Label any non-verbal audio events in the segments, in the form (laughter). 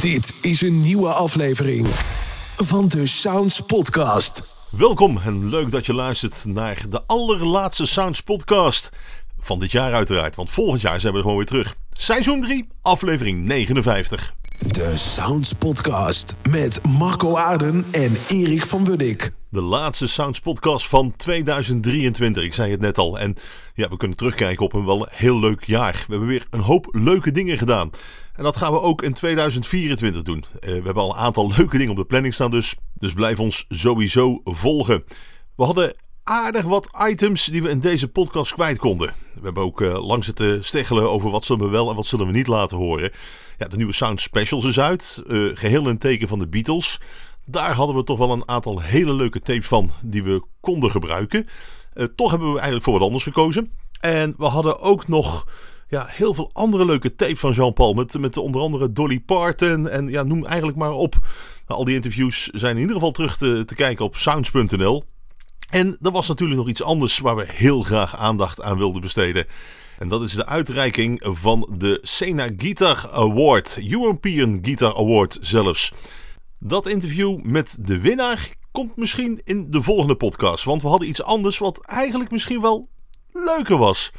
Dit is een nieuwe aflevering van de Sounds Podcast. Welkom en leuk dat je luistert naar de allerlaatste Sounds Podcast. Van dit jaar uiteraard, want volgend jaar zijn we er gewoon weer terug. Seizoen 3, aflevering 59. De Sounds Podcast met Marco Aarden en Erik van Wunnik. De laatste Sounds Podcast van 2023. Ik zei het net al. En ja, we kunnen terugkijken op een wel heel leuk jaar. We hebben weer een hoop leuke dingen gedaan. En dat gaan we ook in 2024 doen. Eh, we hebben al een aantal leuke dingen op de planning staan, dus, dus blijf ons sowieso volgen. We hadden aardig wat items die we in deze podcast kwijt konden. We hebben ook uh, lang zitten steggelen over wat zullen we wel en wat zullen we niet laten horen. Ja, de nieuwe Sound Specials is uit, uh, geheel in teken van de Beatles. Daar hadden we toch wel een aantal hele leuke tapes van die we konden gebruiken. Toch hebben we eigenlijk voor wat anders gekozen. En we hadden ook nog ja, heel veel andere leuke tapes van Jean-Paul. Met, met onder andere Dolly Parton en ja, noem eigenlijk maar op. Nou, al die interviews zijn in ieder geval terug te, te kijken op sounds.nl. En er was natuurlijk nog iets anders waar we heel graag aandacht aan wilden besteden. En dat is de uitreiking van de Sena Guitar Award, European Guitar Award zelfs. Dat interview met de winnaar komt misschien in de volgende podcast. Want we hadden iets anders wat eigenlijk misschien wel leuker was.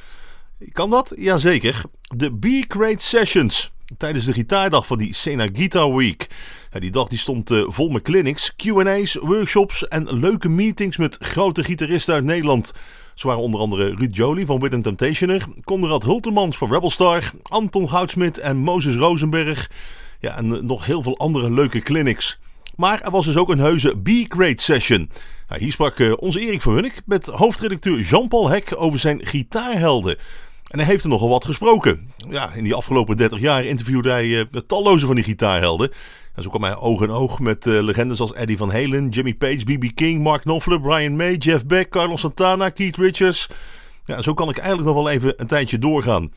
Kan dat? Jazeker. De B-Crate Sessions. Tijdens de gitaardag van die Sena Guitar Week. Die dag die stond uh, vol met clinics, QA's, workshops en leuke meetings met grote gitaristen uit Nederland. Zo waren onder andere Ruud Jolie van Wit Temptationer, Conrad Hultemans van Rebelstar, Anton Goudsmit en Moses Rosenberg. Ja, en uh, nog heel veel andere leuke clinics. Maar er was dus ook een heuse B-Grade session. Hier sprak uh, onze Erik van Hunnik met hoofdredacteur Jean-Paul Hek over zijn gitaarhelden. En hij heeft er nogal wat gesproken. Ja, in die afgelopen 30 jaar interviewde hij uh, talloze van die gitaarhelden. En zo kwam hij oog in oog met uh, legendes als Eddie Van Halen, Jimmy Page, B.B. King, Mark Knopfler, Brian May, Jeff Beck, Carlos Santana, Keith Richards. Ja, zo kan ik eigenlijk nog wel even een tijdje doorgaan.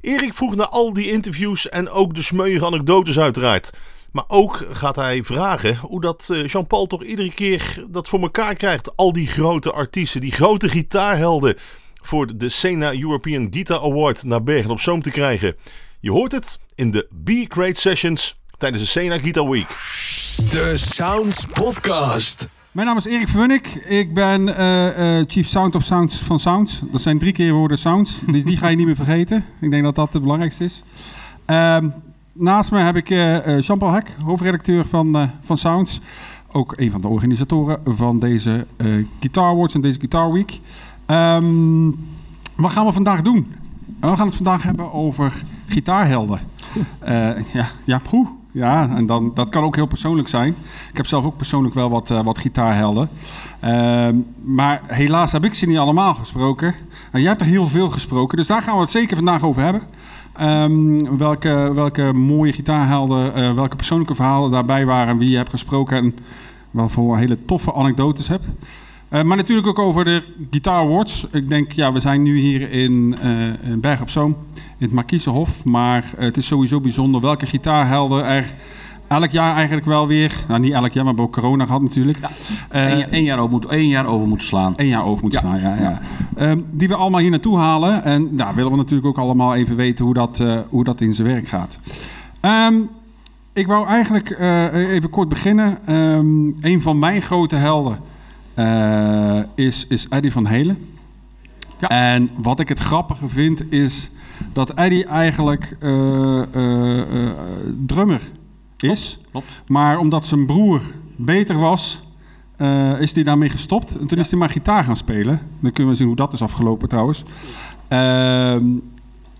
Erik vroeg naar al die interviews en ook de smeuïge anekdotes uiteraard. Maar ook gaat hij vragen hoe dat uh, Jean-Paul toch iedere keer dat voor elkaar krijgt. Al die grote artiesten, die grote gitaarhelden voor de Sena European Guitar Award naar Bergen op Zoom te krijgen. Je hoort het in de B-Crate Sessions tijdens de Sena Guitar Week. De Sounds Podcast. Mijn naam is Erik Verwunnik. Ik ben uh, uh, Chief Sound of Sounds van Sounds. Dat zijn drie keer woorden Sounds. (laughs) Die, die ga je niet meer vergeten. Ik denk dat dat het belangrijkste is. Uh, naast me heb ik uh, Jean-Paul Hek, hoofdredacteur van, van Sounds. Ook een van de organisatoren van deze Guitar Awards en deze Guitar Week. Um, wat gaan we vandaag doen? We gaan het vandaag hebben over gitaarhelden. Uh, ja, ja, poeh. Ja, en dan, dat kan ook heel persoonlijk zijn. Ik heb zelf ook persoonlijk wel wat, uh, wat gitaarhelden. Uh, maar helaas heb ik ze niet allemaal gesproken. En jij hebt er heel veel gesproken, dus daar gaan we het zeker vandaag over hebben. Um, welke, welke mooie gitaarhelden, uh, welke persoonlijke verhalen daarbij waren, wie je hebt gesproken en wat voor hele toffe anekdotes hebt. Uh, maar natuurlijk ook over de Guitar Awards. Ik denk, ja, we zijn nu hier in, uh, in Berg op Zoom, in het Markiezenhof. Maar uh, het is sowieso bijzonder welke gitaarhelden er elk jaar eigenlijk wel weer... Nou, niet elk jaar, maar we hebben ook corona gehad natuurlijk. Ja. Eén, jaar over moet, één jaar over moeten slaan. Eén jaar over moeten ja. slaan, ja. ja. Um, die we allemaal hier naartoe halen. En daar willen we natuurlijk ook allemaal even weten hoe dat, hoe dat in zijn werk gaat. Um, ik wou eigenlijk even kort beginnen. Um, een van mijn grote helden... Uh, is, is Eddie van Helen. Ja. En wat ik het grappige vind is dat Eddie eigenlijk uh, uh, drummer is. Klopt, klopt. Maar omdat zijn broer beter was, is hij daarmee gestopt. En toen ja. is hij maar gitaar gaan spelen. Dan kunnen we zien hoe dat is afgelopen trouwens. Ehm,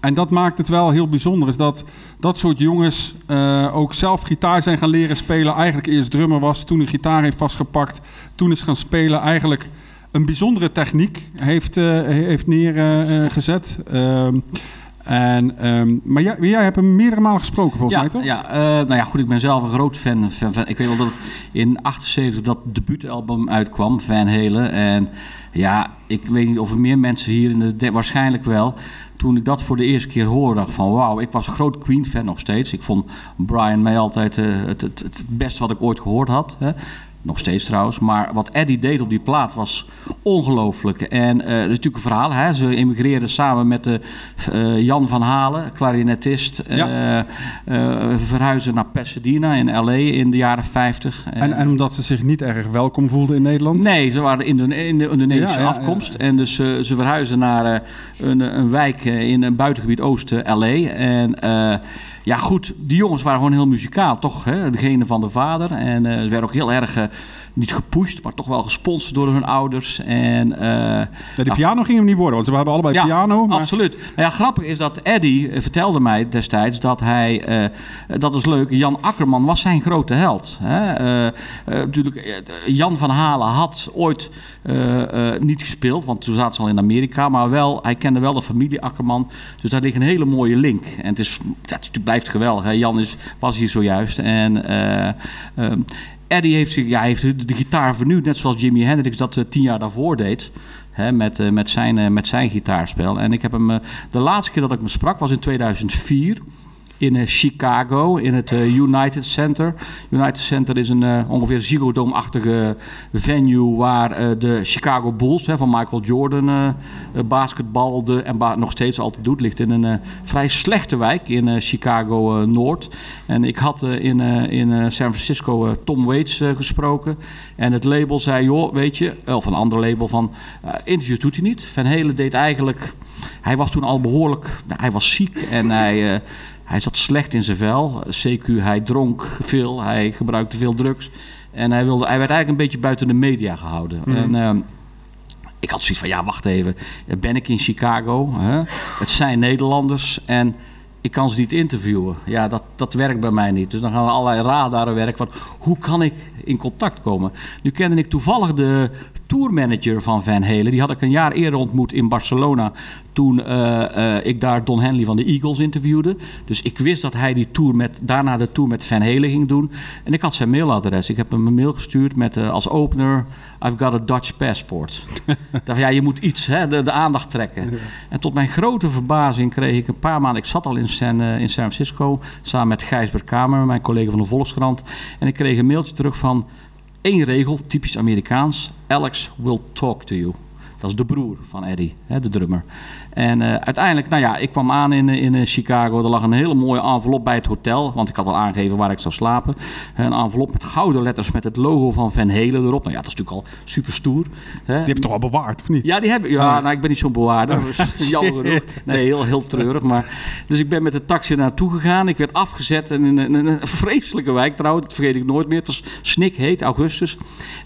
en dat maakt het wel heel bijzonder, is dat dat soort jongens uh, ook zelf gitaar zijn gaan leren spelen. Eigenlijk eerst drummer was, toen een gitaar heeft vastgepakt, toen is gaan spelen. Eigenlijk een bijzondere techniek heeft, uh, heeft neergezet. Uh, en, um, maar jij, jij hebt hem meerdere malen gesproken volgens ja, mij, toch? Ja, uh, nou ja, goed, ik ben zelf een groot fan. Ik weet wel dat het in 78 dat debuutalbum uitkwam, Van Halen. En ja, ik weet niet of er meer mensen hier in de... Waarschijnlijk wel toen ik dat voor de eerste keer hoorde, dacht van wauw, ik was een groot Queen-fan nog steeds. Ik vond Brian May altijd uh, het, het, het beste wat ik ooit gehoord had. Hè. Nog steeds trouwens. Maar wat Eddie deed op die plaat was ongelooflijk. En eh, dat is natuurlijk een verhaal. Hè? Ze emigreerden samen met de, eh, Jan van Halen, klarinetist. eh, eh, verhuizen naar Pasadena in L.A. in de jaren 50. En, en omdat ze zich niet erg welkom voelden in Nederland? Nee, ze waren in de, in de Indonesische Ja, ja, afkomst. En dus ze verhuizen naar een, een wijk in een buitengebied oosten LA. En ja, goed, die jongens waren gewoon heel muzikaal, toch? Hè? Degene van de vader. En eh, ze werden ook heel erg, eh, niet gepusht, maar toch wel gesponsord door hun ouders. En eh, Ja, de piano ging hem niet worden, want ze hadden allebei piano. Maar... absoluut. Nou ja, grappig is dat Eddie eh, vertelde mij destijds dat hij, eh, dat is leuk, Jan Akkerman was zijn grote held. Hè? Natuurlijk, Jan van Halen had ooit niet gespeeld, want toen zaten ze al in Amerika, maar wel, hij kende wel de familie Akkerman. Dus daar ligt een hele mooie link. En het, is, het, blijft geweldig. Hè? Jan is, was hier zojuist. En eh, ehm, Eddie heeft, zich, heeft de gitaar vernieuwd, net zoals Jimi Hendrix dat eh, tien jaar daarvoor deed. Hè, met, eh, met, zijn, eh, met zijn gitaarspel. En ik heb hem. de laatste keer dat ik hem sprak was in 2004 in eh, Chicago, in het eh, United Center. United Center is een eh, ongeveer Ziggo Dome-achtige venue waar de Chicago Bulls hè, van Michael Jordan eh, eh, basketbal de, en nog steeds altijd doet. Ligt in een vrij slechte wijk in Chicago Noord. En ik had in, in San Francisco Tom Waits gesproken. En het label zei, joh, weet je, of een ander label van interviews doet hij niet. Van Helen deed eigenlijk, hij was toen al behoorlijk, nou, hij was ziek en hij... hij zat slecht in zijn vel. CQ, hij dronk veel, hij gebruikte veel drugs. En hij, wilde, hij werd eigenlijk een beetje buiten de media gehouden. En, ehm, ik had zoiets van, ja, wacht even. Ben ik in Chicago? Hè? Het zijn Nederlanders en ik kan ze niet interviewen. Ja, dat, dat werkt bij mij niet. Dus dan gaan er allerlei radaren werken. Van, hoe kan ik in contact komen? Nu kende ik toevallig de tourmanager van Van Halen. Die had ik een jaar eerder ontmoet in Barcelona. Toen eh, eh, ik daar Don Henley van de Eagles interviewde. Dus ik wist dat hij die tour met, daarna de tour met Van Halen ging doen. En ik had zijn mailadres. Ik heb hem een mail gestuurd met eh, als opener... I've got a Dutch passport. (laughs) dacht, ja, je moet iets, hè, de, de aandacht trekken. En tot mijn grote verbazing kreeg ik een paar maanden... Ik zat al in San, in San Francisco samen met Gijsbert Kamer, mijn collega van de Volkskrant. En ik kreeg een mailtje terug van één regel, typisch Amerikaans. Alex will talk to you. Dat is de broer van Eddie, hè, de drummer. En eh, uiteindelijk, nou ja, ik kwam aan in, in eh, Chicago. Er lag een hele mooie envelop bij het hotel. Want ik had al aangegeven waar ik zou slapen. Een envelop met gouden letters met het logo van Van Halen erop. Nou ja, dat is natuurlijk al super stoer. Hè? Die heb je toch al bewaard, of niet? Ja, die hebben. Ja, nou, ik ben niet zo'n bewaarder. Dus (laughs) jammer genoeg. Nee, heel, heel treurig. Maar, dus ik ben met de taxi naartoe gegaan. Ik werd afgezet in een, in een vreselijke wijk trouwens. Dat vergeet ik nooit meer. Het was snikheet, augustus.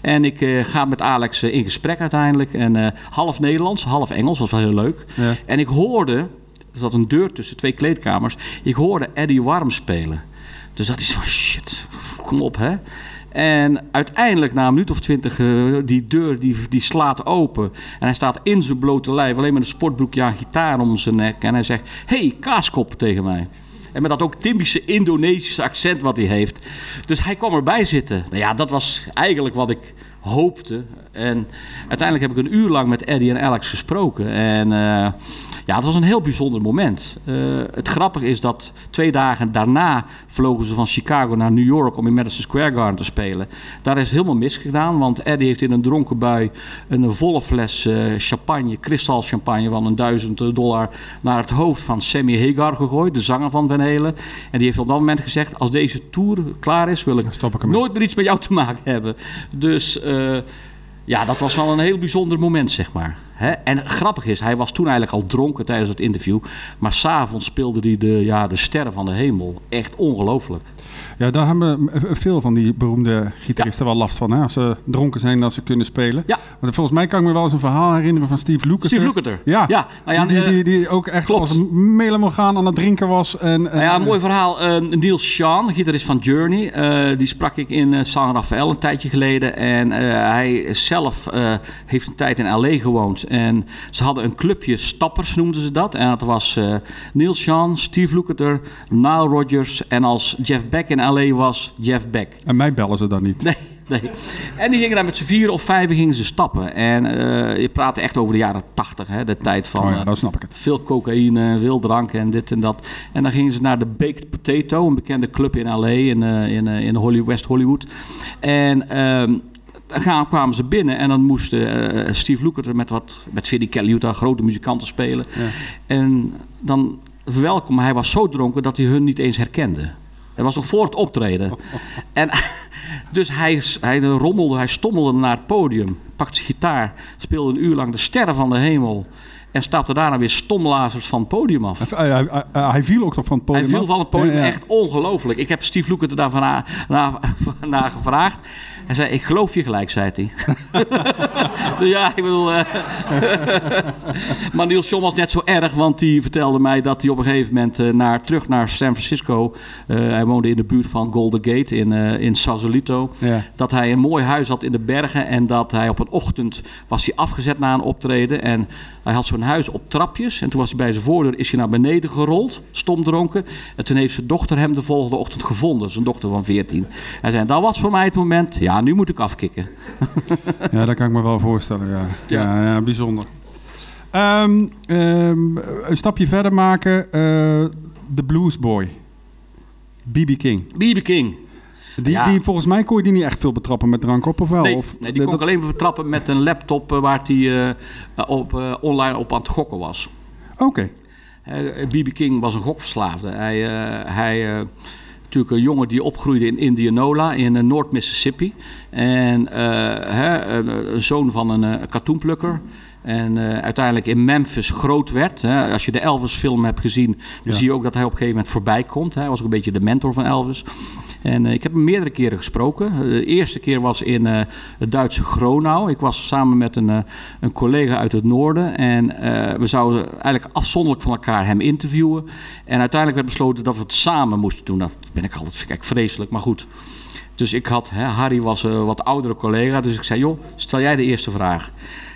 En ik eh, ga met Alex in gesprek uiteindelijk. En half Nederlands, half Engels. Dat was wel heel leuk. Ja. En ik hoorde, er zat een deur tussen twee kleedkamers. Ik hoorde Eddie Warm spelen. Dus dat is van shit, kom op hè. En uiteindelijk na een minuut of twintig, eh, die deur die, die slaat open. En hij staat in zijn blote lijf, alleen met een sportbroekje aan gitaar om zijn nek. En hij zegt, hey, kaaskop tegen mij. En met dat ook typische Indonesische accent wat hij heeft. Dus hij kwam erbij zitten. Nou ja, dat was eigenlijk wat ik hoopte. En uiteindelijk heb ik een uur lang met Eddie en Alex gesproken. En eh, ja, het was een heel bijzonder moment. Eh, het grappige is dat twee dagen daarna vlogen ze van Chicago naar New York om in Madison Square Garden te spelen. Daar is helemaal misgedaan, want Eddie heeft in een dronken bui een volle fles eh, champagne, kristalchampagne van een duizend dollar naar het hoofd van Sammy Hagar gegooid, de zanger van Van Halen. En die heeft op dat moment gezegd, als deze tour klaar is, wil ik nooit meer iets met jou te maken hebben. Dus ja, dat was wel een heel bijzonder moment, zeg maar. En grappig is, hij was toen eigenlijk al dronken tijdens het interview. Maar s'avonds speelde hij de, ja, de sterren van de hemel. Echt ongelooflijk. Ja, daar hebben veel van die beroemde gitaristen wel last van. Hè? Als ze dronken zijn, dat ze kunnen spelen. Ja. Want volgens mij kan ik me wel eens een verhaal herinneren van Steve Lukather. Steve Lukather. Ja, Ja, nou ja, die, die, eh, die, die ook echt klopt. als een aan het drinken was. En, Nou ja, een mooi verhaal. Eh, Niels Sean, gitarist van Journey, eh, die sprak ik in San Rafael een tijdje geleden. En hij zelf heeft een tijd in L.A. gewoond. En ze hadden een clubje Stappers, noemden ze dat. En dat was Niels Sean, Steve Lukather, Nile Rodgers. En als Jeff Beck in L.A. was, Jeff Beck. en mij bellen ze dan niet. Nee, nee. En die gingen daar met z'n vier of vijf gingen ze stappen. En eh, je praat echt over de jaren tachtig, hè, de tijd van... oh ja, eh, dan snap ik het. veel cocaïne, veel drank en dit en dat. En dan gingen ze naar de Baked Potato, een bekende club in LA, in, eh, in, in Holly, West Hollywood. En ehm, dan kwamen ze binnen en dan moest eh, Steve Lukather met, wat, met Vinnie Kelly Utah, grote muzikanten spelen. En dan verwelkom, hij was zo dronken dat hij hun niet eens herkende. Het was nog voor het optreden. En, (laughs) dus hij, hij rommelde, hij stommelde naar het podium, pakte zijn gitaar, speelde een uur lang de sterren van de hemel. En stapte daarna weer stomlazers van het podium af. Hij, hij, hij, hij viel ook nog van het podium Hij viel af? van het podium, Ja, ja. echt ongelooflijk. Ik heb Steve Lukert er daarvan naar, naar, (laughs) naar gevraagd. Hij zei, ik geloof je gelijk, zei hij. Dus (laughs) ja, ik bedoel... eh, (laughs) maar Niels John was net zo erg, want die vertelde mij dat hij op een gegeven moment eh, naar, terug naar San Francisco... eh, hij woonde in de buurt van Golden Gate in, in Sausalito. Ja. Dat hij een mooi huis had in de bergen en dat hij op een ochtend was hij afgezet na een optreden. En hij had zo'n huis op trapjes en toen was hij bij zijn voordeur is hij naar beneden gerold, stomdronken. En toen heeft zijn dochter hem de volgende ochtend gevonden, zijn dochter van 14. Hij zei, dat was voor mij het moment, ja nu moet ik afkicken. (laughs) Ja, dat kan ik me wel voorstellen. Ja, ja. Ja. ja, bijzonder. Ehm, ehm, een stapje verder maken. eh, De Blues Boy. B.B. King. B.B. King. Die, Ja. die, volgens mij kon je die niet echt veel betrappen met drank op, of wel? Nee, of, nee, die kon ik alleen betrappen met een laptop eh, waar hij eh, op, eh, online op aan het gokken was. Oké. Eh, B.B. King was een gokverslaafde. Hij, hij natuurlijk een jongen die opgroeide in Indianola in Noord-Mississippi. En hè, een, zoon van een katoenplukker. En uiteindelijk in Memphis groot werd. Hè. Als je de Elvis-film hebt gezien, dan Ja. zie je ook dat hij op een gegeven moment voorbij komt. Hij was ook een beetje de mentor van Elvis. En eh, ik heb hem meerdere keren gesproken. Eh, de eerste keer was in eh, het Duitse Gronau. Ik was samen met een, een collega uit het noorden. En we zouden eigenlijk afzonderlijk van elkaar hem interviewen. En uiteindelijk werd besloten dat we het samen moesten doen. Dat ben ik altijd vreselijk, maar goed. Dus ik had, hè, Harry was een wat oudere collega. Dus ik zei, joh, stel jij de eerste vraag.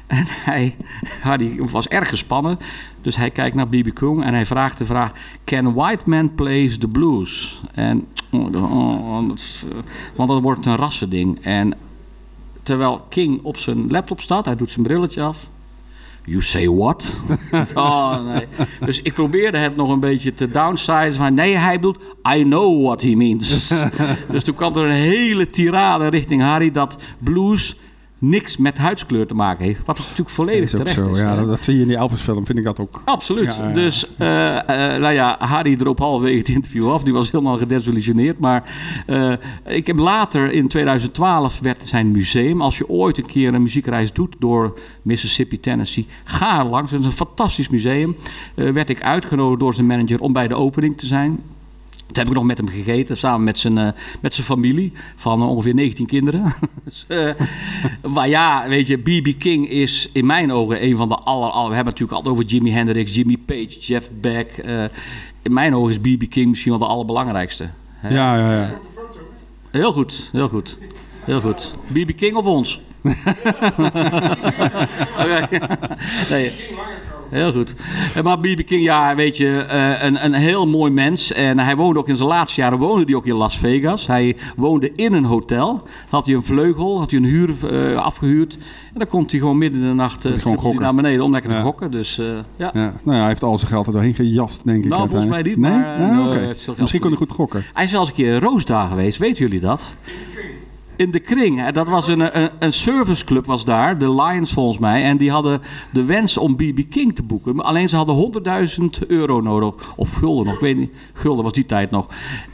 En hij, Harry was erg gespannen. Dus hij kijkt naar B.B. King en hij vraagt de vraag... Can white man plays the blues? En, oh, dat is, eh, want dan wordt een rassending. En terwijl King op zijn laptop staat, hij doet zijn brilletje af... You say what? (laughs) oh, nee. Dus ik probeerde het nog een beetje te downsize. Van, nee, hij bedoelt, I know what he means. (laughs) dus toen kwam er een hele tirade richting Harry... dat blues niks met huidskleur te maken heeft. Wat natuurlijk volledig Is terecht is. Ja, dat, dat zie je in die Elvis-film, vind ik dat ook. Absoluut. Ja, ja. Dus, eh, eh, nou ja, Harry droop halverwege het interview af. Die was helemaal gedesillusioneerd. Maar eh, ik heb later, in 2012, werd zijn museum. Als je ooit een keer een muziekreis doet door Mississippi, Tennessee, ga er langs. Het is een fantastisch museum. Werd ik uitgenodigd door zijn manager om bij de opening te zijn. Toen heb ik nog met hem gegeten, samen met zijn, eh, met zijn familie van eh, ongeveer 19 kinderen. (laughs) dus, eh, maar ja, weet je, B.B. King is in mijn ogen een van de aller, aller... We hebben het natuurlijk altijd over Jimi Hendrix, Jimmy Page, Jeff Beck. in mijn ogen is B.B. King misschien wel de allerbelangrijkste. Hè? Ja, ja, ja. Heel goed, heel goed. Heel goed. B.B. King of ons? Oké. (laughs) (laughs) nee. Heel goed. Eh, Maar B.B. King, ja, weet je, eh, een, een heel mooi mens. En hij woonde ook in zijn laatste jaren woonde hij ook in Las Vegas. Hij woonde in een hotel. Had hij een vleugel, had hij een huur eh, afgehuurd. En dan komt hij gewoon midden in de nacht hij gokken. naar beneden om lekker te gokken. Dus ja. Ja, nou ja, hij heeft al zijn geld er doorheen gejast, denk ik. Nou, volgens mij niet, Nee? maar, nee, Misschien kon hij goed gokken. Hij is wel eens een keer in Roosdagen geweest, weten jullie dat? In de kring. Dat was een, een, een serviceclub was daar, de Lions volgens mij. En die hadden de wens om B.B. King te boeken. Maar Alleen ze hadden 100.000 euro nodig. Of gulden nog, ik weet niet. Gulden was die tijd nog.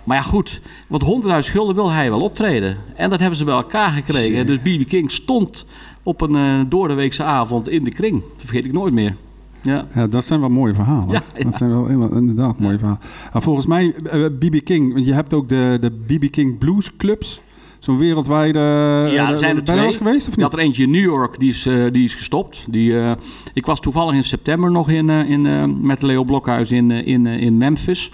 Maar ja goed, want 100.000 gulden wil hij wel optreden. En dat hebben ze bij elkaar gekregen. En Dus B.B. King stond op een eh doordeweekse avond in de kring. Dat vergeet ik nooit meer. Ja. Ja, dat zijn wel mooie verhalen. Ja, ja. Dat zijn wel inderdaad mooie verhalen. Maar volgens mij, eh, B.B. King, want je hebt ook de, de B.B. King Blues Clubs. Zo'n wereldwijde... Ja, eh, er zijn er twee. geweest of Je niet? had er eentje in New York, die is, eh, die is gestopt. Die, eh, ik was toevallig in september nog in, in, met Leo Blokhuis in, in, in Memphis.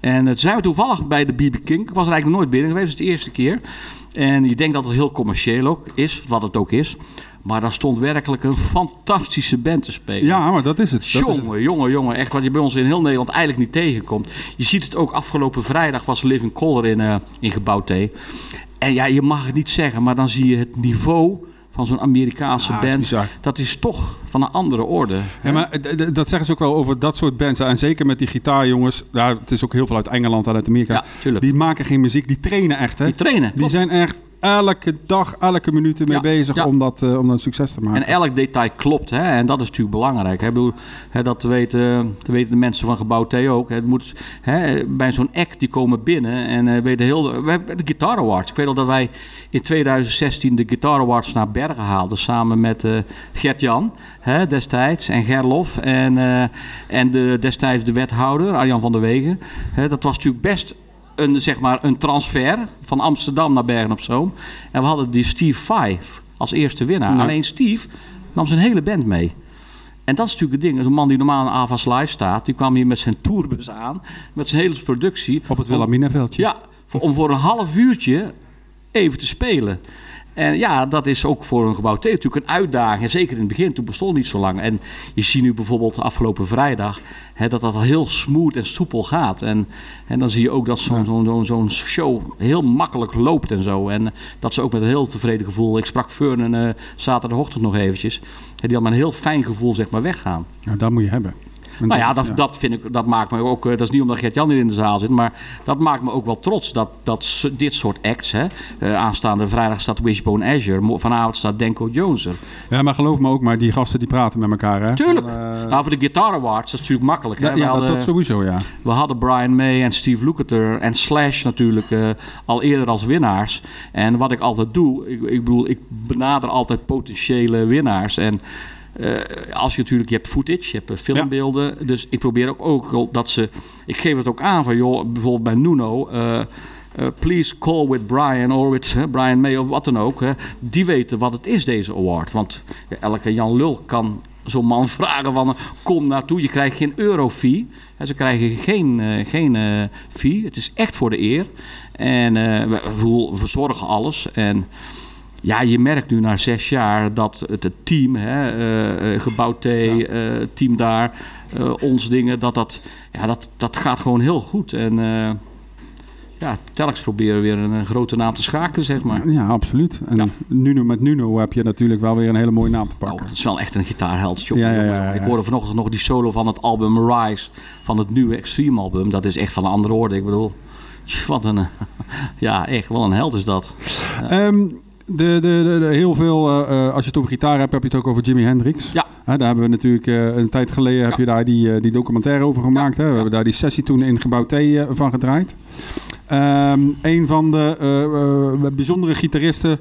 En uh, zijn we toevallig bij de BB King. Ik was er eigenlijk nooit binnen geweest, het is de eerste keer. En je denkt dat het heel commercieel ook is, wat het ook is. Maar daar stond werkelijk een fantastische band te spelen. Ja, maar dat is het. Is het. Jongen, jongen, jongen. Echt wat je bij ons in heel Nederland eigenlijk niet tegenkomt. Je ziet het ook afgelopen vrijdag was Living Color in, in Gebouw T. En ja, je mag het niet zeggen, maar dan zie je het niveau van zo'n Amerikaanse Ah, is band. Dat is toch van een andere orde. Ja, maar eh, dat zeggen ze ook wel over dat soort bands. En zeker met die gitaarjongens. Ja, het is ook heel veel uit Engeland en uit Amerika. Ja. Die maken geen muziek, die trainen echt. Hè? Die trainen. Die klopt. zijn echt elke dag, elke minuut ermee Ja, bezig ja. om, dat, eh, om dat succes te maken. En elk detail klopt, hè? en dat is natuurlijk belangrijk. Hè? Ik bedoel, hè, dat weten, dat weten de mensen van gebouw T ook. Hè? Het moet, hè, bij zo'n act die komen binnen en eh, weten heel. We hebben de Guitar Awards. Ik weet al dat wij in 2016 de Guitar Awards naar Bergen haalden samen met eh, Gert-Jan destijds en Gerlof en, en de, destijds de wethouder Arjan van der Wegen. Hè, dat was natuurlijk best een, zeg maar, een transfer van Amsterdam naar Bergen op Zoom. En we hadden die Steve Five als eerste winnaar. Alleen Steve nam zijn hele band mee. En dat is natuurlijk het ding. Een man die normaal in Avas Live staat, die kwam hier met zijn tourbus aan, met zijn hele productie. Op het Wilhelminaveldje. Ja, voor, om voor een half uurtje even te spelen. En ja, dat is ook voor een gebouw T natuurlijk een uitdaging. En zeker in het begin, toen bestond het niet zo lang. En je ziet nu bijvoorbeeld afgelopen vrijdag hè, dat dat al heel smooth en soepel gaat. En, en dan zie je ook dat zo'n zo'n show heel makkelijk loopt en zo. En dat ze ook met een heel tevreden gevoel... Ik sprak Fern uh, zaterdagochtend nog eventjes. En die had met een heel fijn gevoel zeg maar weggaan. Ja, dat moet je hebben. En Nou ja, dat, dat vind ik, dat maakt me ook. eh, Dat is niet omdat Gert-Jan hier in de zaal zit, maar dat maakt me ook wel trots dat, dat dit soort acts. Hè, eh, aanstaande vrijdag staat Wishbone Azure, vanavond staat Denko Jones er. Ja, maar geloof me ook, maar die gasten die praten met elkaar, hè? Tuurlijk. Eh, nou, voor de Guitar Awards, dat is natuurlijk makkelijk. ja, hè. We, ja, dat, hadden, dat sowieso, ja. we hadden Brian May en Steve Lukather en Slash natuurlijk al eerder als winnaars. En wat ik altijd doe, ik, ik bedoel, ik benader altijd potentiële winnaars. En als je natuurlijk, je hebt footage, je hebt eh, filmbeelden. Dus ik probeer ook, ook dat ze, ik geef het ook aan van joh, bijvoorbeeld bij Nuno. eh, eh, please call with Brian or with eh, Brian May of wat dan ook. hè. die weten wat het is, deze award. Want ja, elke Jan Lul kan zo'n man (laughs) vragen van... eh, kom naartoe, je krijgt geen euro-fee. Ze krijgen geen, eh, geen eh, fee. Het is echt voor de eer. En eh, we, we verzorgen alles. En ja, je merkt nu na zes jaar dat het, het team, hè, eh, eh, Gebouw T, eh, team daar, ons dingen, dat dat, ja, dat dat gaat gewoon heel goed. En ja, telkens proberen we weer een, een grote naam te schakelen, zeg maar. Ja, absoluut. En Ja. Nuno met Nuno heb je natuurlijk wel weer een hele mooie naam te Oh, pakken. dat is wel echt een gitaarheldje. Ja, ja, ja, ja. Ik hoorde vanochtend nog die solo van het album Rise, van het nieuwe Extreme album. Dat is echt van een andere orde. Ik bedoel, (laughs) wat een, (laughs) ja, echt, wat een held is dat. Ehm, de, de, de, de- heel veel, eh, eh, als je het over gitaar hebt, heb je het ook over Jimi Hendrix. Ja. Hè, daar hebben we natuurlijk eh, een tijd geleden heb je daar die, die documentaire over gemaakt. Hè? We hebben daar die sessie toen in Gebouw T van gedraaid. Ehm, een van de bijzondere gitaristen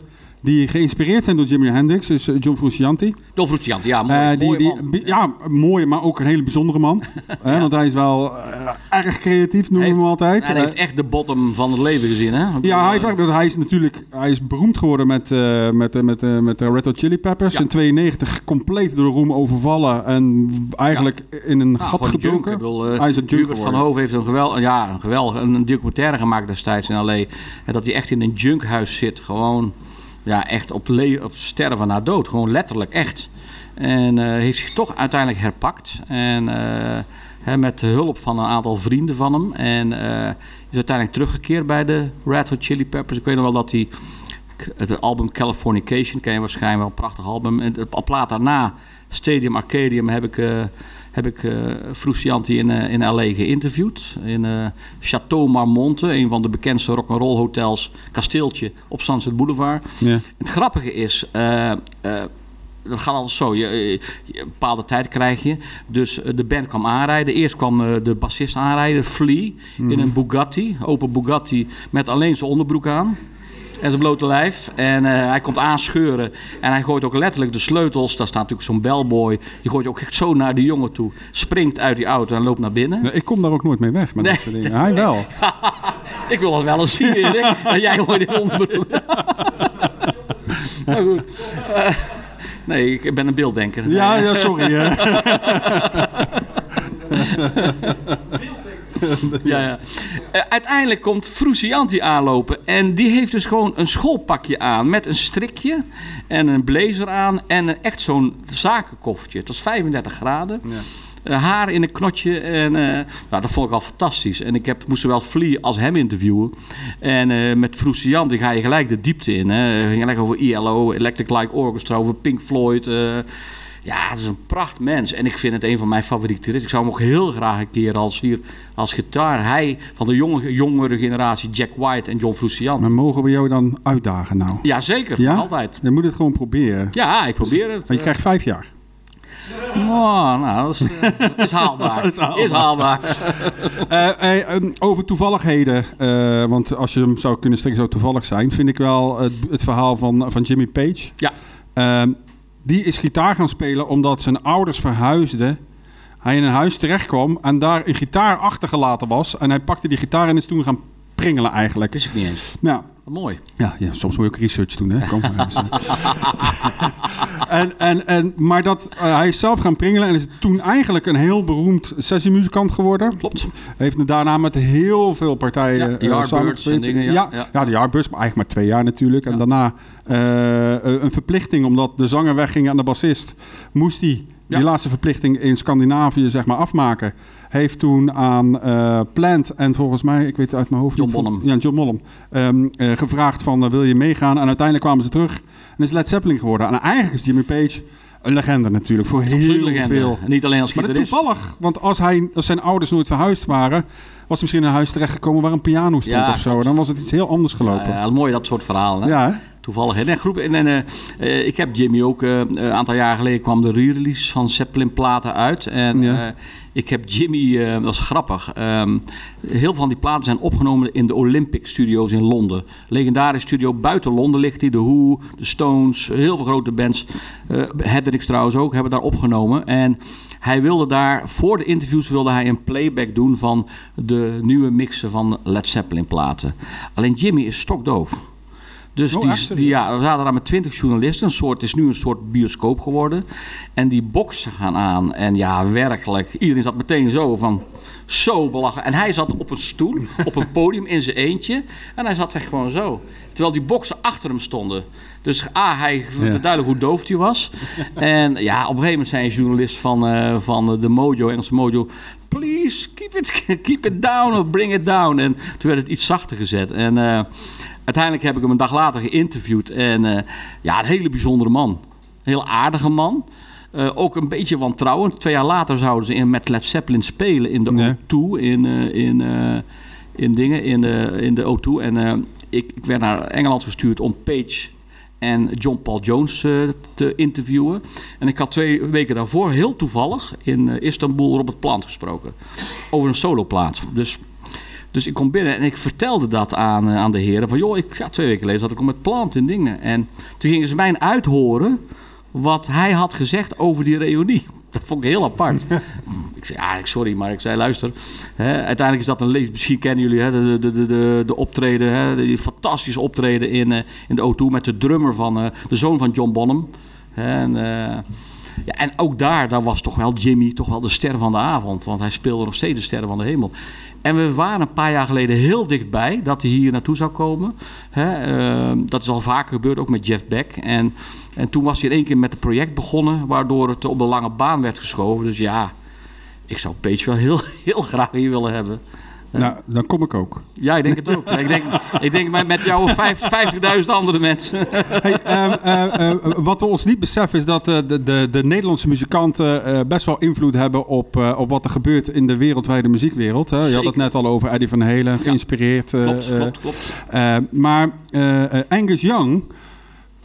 die geïnspireerd zijn door Jimi Hendrix is eh, John Frusciante. Don Frusciante, ja, mooi, Eh, die, mooie man. ja, mooi, maar ook een hele bijzondere man. (laughs) Hè, Want hij is wel eh, erg creatief, noemen we hem altijd. Hij heeft echt de bottom van het leven gezien, hè? Ja, hij, heeft, hij is natuurlijk hij is beroemd geworden met, met, met, met de Red Hot Chili Peppers. Ja. In 92 compleet door de roem overvallen en eigenlijk in een nou, gat. Ik bedoel, eh, hij is een junk Hubert van. Hoof heeft een geweldig, ja, een geweldig een, een documentaire gemaakt destijds in L.A. En dat hij echt in een junkhuis zit. Gewoon, ja, echt op, op sterven na dood. Gewoon letterlijk, echt. En eh, heeft zich toch uiteindelijk herpakt. En eh, hè, met de hulp van een aantal vrienden van hem. En eh, is uiteindelijk teruggekeerd bij de Red Hot Chili Peppers. Ik weet nog wel dat hij het album Californication, ken je waarschijnlijk wel, een prachtig album. En de plaat daarna, Stadium Arcadium, heb ik, heb ik Frusciante in, eh, in L.A. geïnterviewd. In eh Chateau Marmonte, een van de bekendste rock'n'roll hotels, kasteeltje op Sunset Boulevard. Ja. Het grappige is, dat gaat altijd zo. Je, een bepaalde tijd krijg je. Dus de band kwam aanrijden. Eerst kwam de bassist aanrijden, Flea, in een Bugatti. Open Bugatti met alleen zijn onderbroek aan. En zijn blote lijf. En eh, hij komt aanscheuren. En hij gooit ook letterlijk de sleutels. Daar staat natuurlijk zo'n bellboy. Die gooit ook echt zo naar die jongen toe. Springt uit die auto en loopt naar binnen. Nee, ik kom daar ook nooit mee weg met Nee. dat soort dingen. Hij wel. (laughs) Ik wil dat wel eens zien, Erik. (laughs) En jij gooit in onderbroek. (laughs) maar goed. Eh, nee, ik ben een beelddenker. Ja, ja sorry. (laughs) Ja, ja. Eh, uiteindelijk komt Frusciante aanlopen. En die heeft dus gewoon een schoolpakje aan. Met een strikje en een blazer aan. En een- echt zo'n zakenkoffertje. Het was 35 graden. Eh, haar in een knotje. En eh, nou, dat vond ik al fantastisch. En ik heb, moest zowel Flea als hem interviewen. En met Frusciante ga je gelijk de diepte in. Hè. Ging gelijk over ILO, Electric Light Orchestra, over Pink Floyd. eh. Ja, het is een pracht mens. En ik vind het een van mijn favorieten. Ik zou hem ook heel graag een keer als, hier, als gitaar. Hij van de jonge, jongere generatie, Jack White en John Frusciante. Maar mogen we jou dan uitdagen nou? Ja, zeker. Ja? Altijd. Je moet het gewoon proberen. Ja, ik probeer het. Maar je krijgt vijf jaar. Oh, nou, dat is, eh, (laughs) is haalbaar. is haalbaar. (laughs) Eh, eh, over toevalligheden, want als je hem zou kunnen strikken, zou toevallig zijn, vind ik wel het, het verhaal van, van Jimmy Page. Ja. Ehm, die is gitaar gaan spelen omdat zijn ouders verhuisden. Hij in een huis terecht kwam en daar een gitaar achtergelaten was. En hij pakte die gitaar en is toen gaan pringelen eigenlijk. Wist ik niet eens. Nou, Wat mooi. ja, ja, soms moet je ook research doen, hè? Kom (laughs) en, en, en, maar dat, eh, hij is zelf gaan pringelen en is toen eigenlijk een heel beroemd sessiemuzikant geworden. Klopt. Heeft daarna met heel veel partijen Ja, eh, Yardbirds samengespeeld. en dingen, ja, ja, ja. ja, de Yardbirds, maar eigenlijk maar twee jaar natuurlijk. En Ja. daarna eh, een verplichting, omdat de zanger wegging aan de bassist, moest hij. Die laatste verplichting in Scandinavië zeg maar afmaken. Heeft toen aan eh, Plant en volgens mij, ik weet het uit mijn hoofd John Bonham. Ja, John Bonham. ehm, eh, gevraagd van eh, wil je meegaan? En uiteindelijk kwamen ze terug en is Led Zeppelin geworden. En eigenlijk is Jimmy Page een legende natuurlijk voor heel legende. veel. En Niet alleen als Maar gitarist. toevallig, want als, hij, als zijn ouders nooit verhuisd waren, was hij misschien in een huis terechtgekomen waar een piano stond Ja, of zo. klopt. Dan was het iets heel anders gelopen. Ja, ja, mooi dat soort verhalen. Hè? Ja, hè? Toevallig. Groep, en, en, eh, eh, ik heb Jimmy ook, eh, een aantal jaar geleden kwam de re-release van Zeppelin platen uit. En Ja. ik heb Jimmy, dat was grappig, ehm, heel veel van die platen zijn opgenomen in de Olympic Studios in Londen. Legendarisch studio, buiten Londen ligt die. De Who, de Stones, heel veel grote bands. eh Hendrix trouwens ook, hebben daar opgenomen. En hij wilde daar, voor de interviews wilde hij een playback doen van de nieuwe mixen van Led Zeppelin platen. Alleen Jimmy is stokdoof. Dus Oh, die, die, ja, we zaten daar met twintig journalisten. Een soort, het is nu een soort bioscoop geworden. En die boksen gaan aan. En ja, werkelijk. Iedereen zat meteen zo van... Zo belachelijk. En hij zat op een stoel, (laughs) op een podium in zijn eentje. En hij zat echt gewoon zo. Terwijl die boksen achter hem stonden. Dus A, hij vond Ja. duidelijk hoe doof hij was. (laughs) En ja, op een gegeven moment zei een journalist van, eh, van de Mojo, Engelse Mojo... Please, keep it, (laughs) keep it down of bring it down. En toen werd het iets zachter gezet. En eh, uiteindelijk heb ik hem een dag later geïnterviewd. En eh, ja, een hele bijzondere man. Heel aardige man. Eh, ook een beetje wantrouwend. Twee jaar later zouden ze in, met Led Zeppelin spelen in de Ja. O2. In, eh, in, in dingen, in de, in de O2. En ik, ik werd naar Engeland gestuurd om Page en John Paul Jones te interviewen. En ik had twee weken daarvoor heel toevallig in Istanbul Robert Plant gesproken. Over een soloplaat. Dus, dus ik kom binnen en ik vertelde dat aan, eh, aan de heren. Van joh, ik, ja, twee weken geleden zat ik al met Plant in dingen. En toen gingen ze mij uithoren wat hij had gezegd over die reunie. (laughs) Dat vond ik heel apart. (laughs) ik zei, ja, sorry, maar ik zei, luister. Hè, uiteindelijk is dat een le- Misschien kennen jullie hè, de, de, de, de, de optreden, hè, die fantastische optreden in, eh, in de O2 met de drummer van eh, de zoon van John Bonham. En, ja, en ook daar, daar was toch wel Jimmy toch wel de ster van de avond. Want hij speelde nog steeds de sterren van de hemel. En we waren een paar jaar geleden heel dichtbij dat hij hier naartoe zou komen. Hè, eh, dat is al vaker gebeurd, ook met Jeff Beck. En, en toen was hij in één keer met het project begonnen, waardoor het op de lange baan werd geschoven. Dus ja, ik zou Page wel heel, (laughs) heel graag hier willen hebben. Nou, dan kom ik ook. Ja, ik denk het ook. ik denk, ik denk met, jou vijf- 50.000 andere mensen. Hey, ehm, eh, eh, wat we ons niet beseffen is dat eh, de, de, de Nederlandse muzikanten eh, best wel invloed hebben op, eh, op wat er gebeurt in de wereldwijde muziekwereld. Hè? Je had het net al over Eddie van Halen, geïnspireerd. Klopt, klopt, klopt. maar Angus Young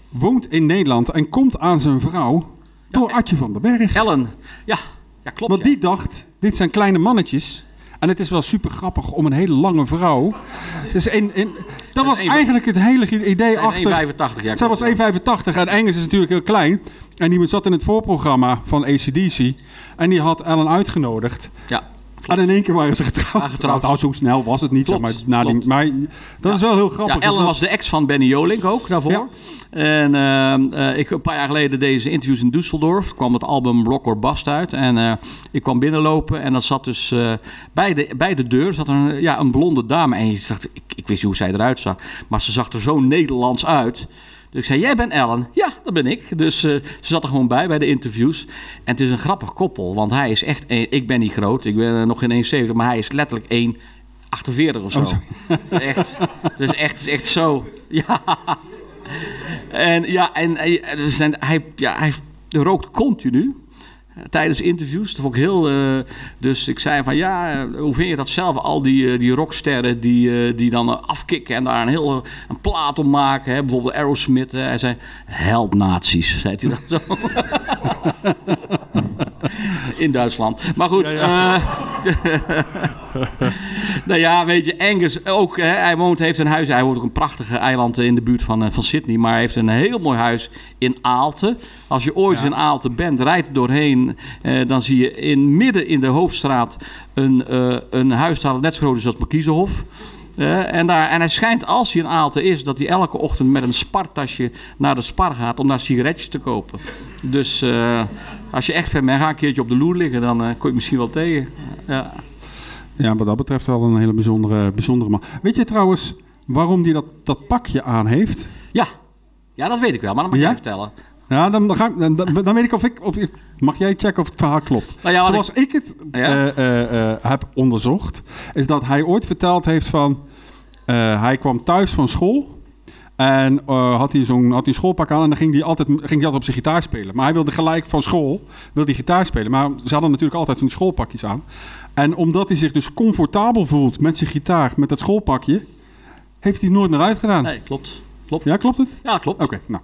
woont in Nederland en komt aan zijn vrouw door Ja, Adje van den Berg. Ellen, ja, ja klopt. Want ja. die dacht, dit zijn kleine mannetjes. En het is wel super grappig om een hele lange vrouw. Dus in, in, dat was eigenlijk het hele idee achter. 1,85 jaar. Zij was 1,85 en Engels is natuurlijk heel klein. En die zat in het voorprogramma van ACDC. En die had Ellen uitgenodigd. Ja, En in één keer waren ze getrouwd. Getrouwd. Nou, zo snel was het niet. Klopt, maar, na die, maar dat is wel heel grappig. Ja, Ellen was de ex van Benny Jolink ook daarvoor. En eh, eh, ik een paar jaar geleden deze interviews in Düsseldorf. kwam het album Rock or Bust uit. En eh, ik kwam binnenlopen en dat zat dus bij, de, bij de deur zat een, ja, een blonde dame. En je zag, ik, ik wist niet hoe zij eruit zag. Maar ze zag er zo Nederlands uit. Dus ik zei, jij bent Ellen? Ja, dat ben ik. Dus eh, ze zat er gewoon bij, bij de interviews. En het is een grappig koppel, want hij is echt... Een, ik ben niet groot, ik ben eh, nog geen 1,70, maar hij is letterlijk 1,48 of zo. Oh, (laughs) echt, het is echt, het is echt zo. (laughs) Ja. En ja, en, eh, dus en hij, ja, hij, rookt continu. Tijdens interviews. Dat vond ik heel. eh, dus ik zei van ja, eh, hoe vind je dat zelf? Al die, eh, die rocksterren die, die dan afkicken en daar een heel een plaat om maken. Hè? Bijvoorbeeld Aerosmith. Hij zei held nazi's, (laughs) zei hij dan zo. (laughs) In Duitsland. Maar goed. eh, (laughs) nou ja, weet je, Angus ook. Hè, hij woont, heeft een huis. Hij woont ook een prachtige eiland in de buurt van, eh, van Sydney. Maar hij heeft een heel mooi huis in Aalten. Als je ooit in Aalten bent, rijdt er doorheen. eh, dan zie je in midden in de hoofdstraat een, eh, een huis dat net zo groot is als Markiezenhof. Eh, en, daar, en hij schijnt, als hij in Aalten is, dat hij elke ochtend met een spartasje naar de spar gaat om daar sigaretjes te kopen. Dus eh, als je echt fan bent, ga een keertje op de loer liggen, dan eh, kom je misschien wel tegen. Ja. Ja, wat dat betreft wel een hele bijzondere, bijzondere man. Weet je trouwens waarom hij dat, dat pakje aan heeft? Ja. ja, dat weet ik wel, maar dan mag Ja? jij vertellen. Ja, dan, dan, ga ik, dan, weet ik of ik, of ik... Mag jij checken of het verhaal klopt? Nou ja, Zoals ik, het Ja? eh, eh, eh, heb onderzocht, is dat hij ooit verteld heeft van... hij kwam thuis van school en eh, had hij zo'n had hij een schoolpak aan en dan ging hij, altijd, ging hij altijd op zijn gitaar spelen. Maar hij wilde gelijk van school wilde hij gitaar spelen. Maar ze hadden natuurlijk altijd zijn schoolpakjes aan. En omdat hij zich dus comfortabel voelt met zijn gitaar, met dat schoolpakje, heeft hij nooit meer uitgedaan. Nee, klopt. Klopt. Ja, klopt het? Ja, klopt. Oké, nou.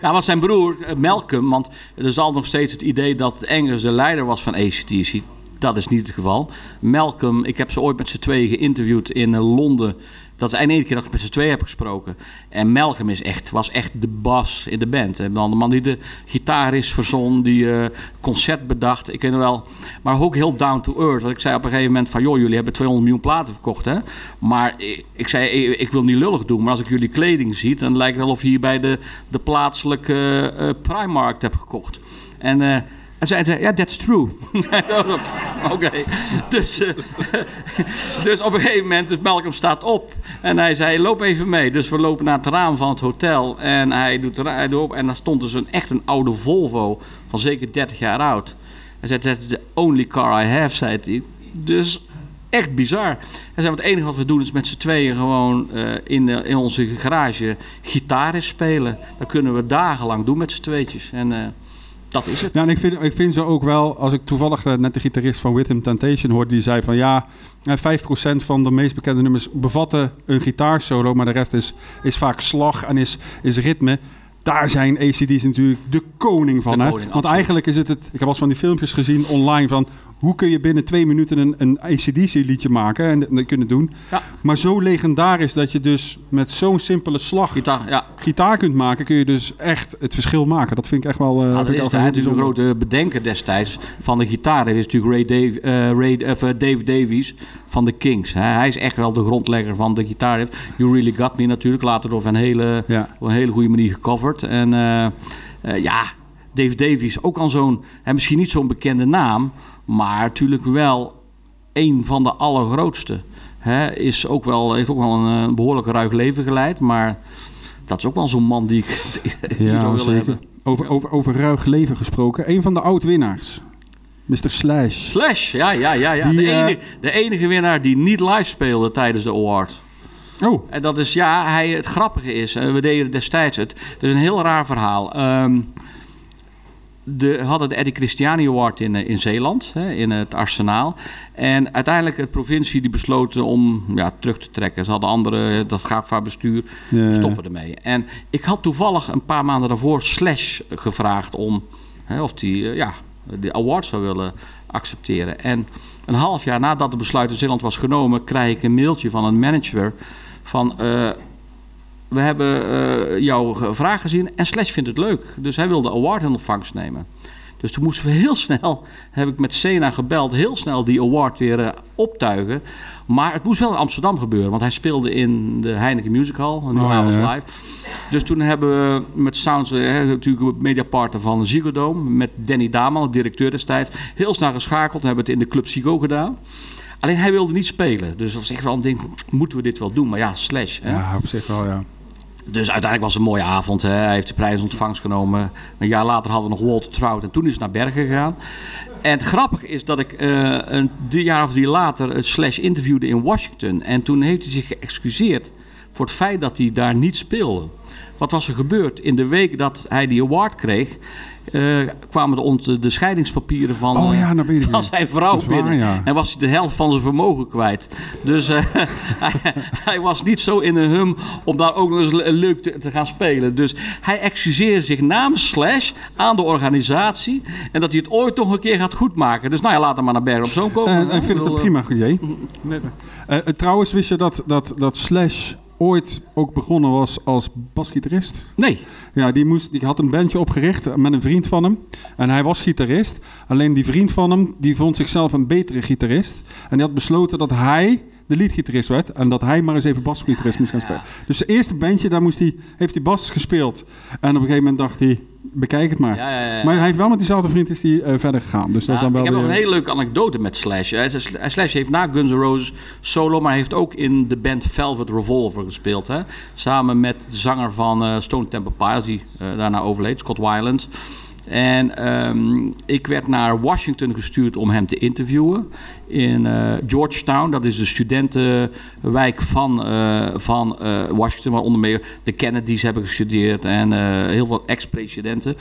Ja, want zijn broer, eh, Malcolm, want er is altijd nog steeds het idee dat Angus de leider was van ACDC. Dat is niet het geval. Malcolm, ik heb ze ooit met z'n tweeën geïnterviewd in eh, Londen. Dat is de enige keer dat ik met z'n tweeën heb gesproken. En Malcolm is echt, was echt de bas in de band. En dan de man die de gitaar is verzon, die eh, concert bedacht. Ik weet wel. Maar ook heel down to earth. Want ik zei op een gegeven moment van... joh, jullie hebben 200 miljoen platen verkocht, hè? Maar ik, zei, ik, wil niet lullig doen. Maar als ik jullie kleding zie... dan lijkt het wel of je hier bij de, de plaatselijke eh Primark hebt gekocht. En... eh en zei hij, ja, that's true. (laughs) Oké. Dus, eh, (laughs) dus op een gegeven moment, dus Malcolm staat op. En hij zei, loop even mee. Dus we lopen naar het raam van het hotel. En hij doet, hij op. En daar stond dus een, echt een oude Volvo van zeker 30 jaar oud. Hij zei, that's the only car I have, zei hij. Dus echt bizar. Hij zei, het enige wat we doen is met z'n tweeën gewoon eh, in, de, in onze garage gitaar spelen. Dat kunnen we dagenlang doen met z'n tweetjes. En eh, dat is het. Ja, en ik vind, ik vind ze ook wel, als ik toevallig eh, net de gitarist van Rhythm Temptation hoorde, die zei van ja, eh, 5% van de meest bekende nummers bevatten een gitaarsolo, maar de rest is, is vaak slag en is, is ritme. Daar zijn ACD's natuurlijk de koning van. De hè? Want absoluut. eigenlijk is het, het, ik heb eens van die filmpjes gezien online van hoe kun je binnen twee minuten een, een ACDC liedje maken en dat kunnen doen. Ja. Maar zo legendarisch dat je dus met zo'n simpele slag Gitaar, ja. gitaar kunt maken, kun je dus echt het verschil maken. Dat vind ik echt wel. eh, Ja, dat is een grote bedenker destijds van de gitaar. Dat is natuurlijk Ray, Dave, eh, Ray of, eh, Dave Davies van de Kings. Hè. Hij is echt wel de grondlegger van de gitaar. You Really Got Me natuurlijk. Later door op een hele, Ja. op een hele goede manier gecoverd. En eh, eh, ja, Dave Davies, ook al zo'n, misschien niet zo'n bekende naam, maar natuurlijk wel een van de allergrootste. Hè, is ook wel, heeft ook wel een, eh, behoorlijk ruig leven geleid, maar dat is ook wel zo'n man die ik (laughs) die Ja, zou willen zeker. hebben. Over, over, over ruig leven gesproken. Een van de oud-winnaars. Mr. Slash. Slash, ja, ja, ja. ja. Die, de, eh, enige, de enige winnaar die niet live speelde tijdens de award. Oh, En dat is, ja, hij, het grappige is, eh, we deden destijds het. Het is een heel raar verhaal. Ehm, de, hadden de Eddie Christiani Award in, eh, in Zeeland, hè, in het Arsenaal. En uiteindelijk de provincie die besloten om ja, terug te trekken. Ze hadden andere, dat GAFA-bestuur, Ja. stoppen ermee. En ik had toevallig een paar maanden daarvoor Slash gevraagd om hè, of die ja, de award zou willen accepteren. En een half jaar nadat het besluit in Zeeland was genomen, krijg ik een mailtje van een manager van. eh, we hebben eh, jouw vraag gezien en Slash vindt het leuk. Dus hij wil de award in ontvangst nemen. Dus toen moesten we heel (laughs) snel, heb ik met Sena gebeld, heel snel die award weer eh, optuigen. Maar het moest wel in Amsterdam gebeuren, want hij speelde in de Heineken Music Hall, een Oh, ja, was live. Dus toen hebben we met Sounds, eh, hè, natuurlijk mediapartner van Ziggo Dome, met Danny Daman, de directeur destijds, heel snel geschakeld. We hebben het in de Club Ziggo gedaan. Alleen hij wilde niet spelen. Dus dat was echt wel een ding, moeten we dit wel doen? Maar ja, slash. Hè? ja, op zich wel, ja. Dus uiteindelijk was het een mooie avond. Hè. Hij heeft de prijs ontvangst genomen. Een jaar later hadden we nog Walter Trout en toen is naar Bergen gegaan. En het grappige is dat ik eh, een drie jaar of drie later het Slash interviewde in Washington. En toen heeft hij zich geëxcuseerd voor het feit dat hij daar niet speelde. Wat was er gebeurd? In de week dat hij die award kreeg, eh, kwamen de, ont- de scheidingspapieren van, Oh eh, ja, van nog. zijn vrouw waar, binnen. ja. En was hij de helft van zijn vermogen kwijt. Dus eh, (laughs) hij, hij was niet zo in een hum om daar ook nog eens le- leuk te, te gaan spelen. Dus hij excuseerde zich namens Slash aan de organisatie. En dat hij het ooit nog een keer gaat goedmaken. Dus nou ja, laat hem maar naar Bergen op Zoom komen. Ik vind het een prima idee. (laughs) Eh, eh, trouwens, wist je dat, dat, dat Slash ooit ook begonnen was als basgitarist? Nee. Ja, die, moest, die had een bandje opgericht met een vriend van hem. En hij was gitarist. Alleen die vriend van hem, die vond zichzelf een betere gitarist. En die had besloten dat hij de leadgitarist werd. En dat hij maar eens even basgitarist moest gaan spelen. Dus het eerste bandje, daar moest hij, heeft hij bas gespeeld. En op een gegeven moment dacht hij, bekijk het maar. Ja, ja, ja. Maar hij heeft wel met diezelfde vriend is hij, eh, verder gegaan. Dus dat is dan wel ik heb nog een hele leuke anekdote met Slash. Hij- Slash heeft na Guns N' Roses solo, maar heeft ook in de band Velvet Revolver gespeeld. Hè? Samen met de zanger van eh, Stone Temple Pilots, die eh, daarna overleed, Scott Weiland. En ehm, ik werd naar Washington gestuurd om hem te interviewen. In eh, Georgetown, dat is de studentenwijk van, eh, van eh, Washington, waar onder meer de Kennedys hebben gestudeerd en heel veel ex-presidenten.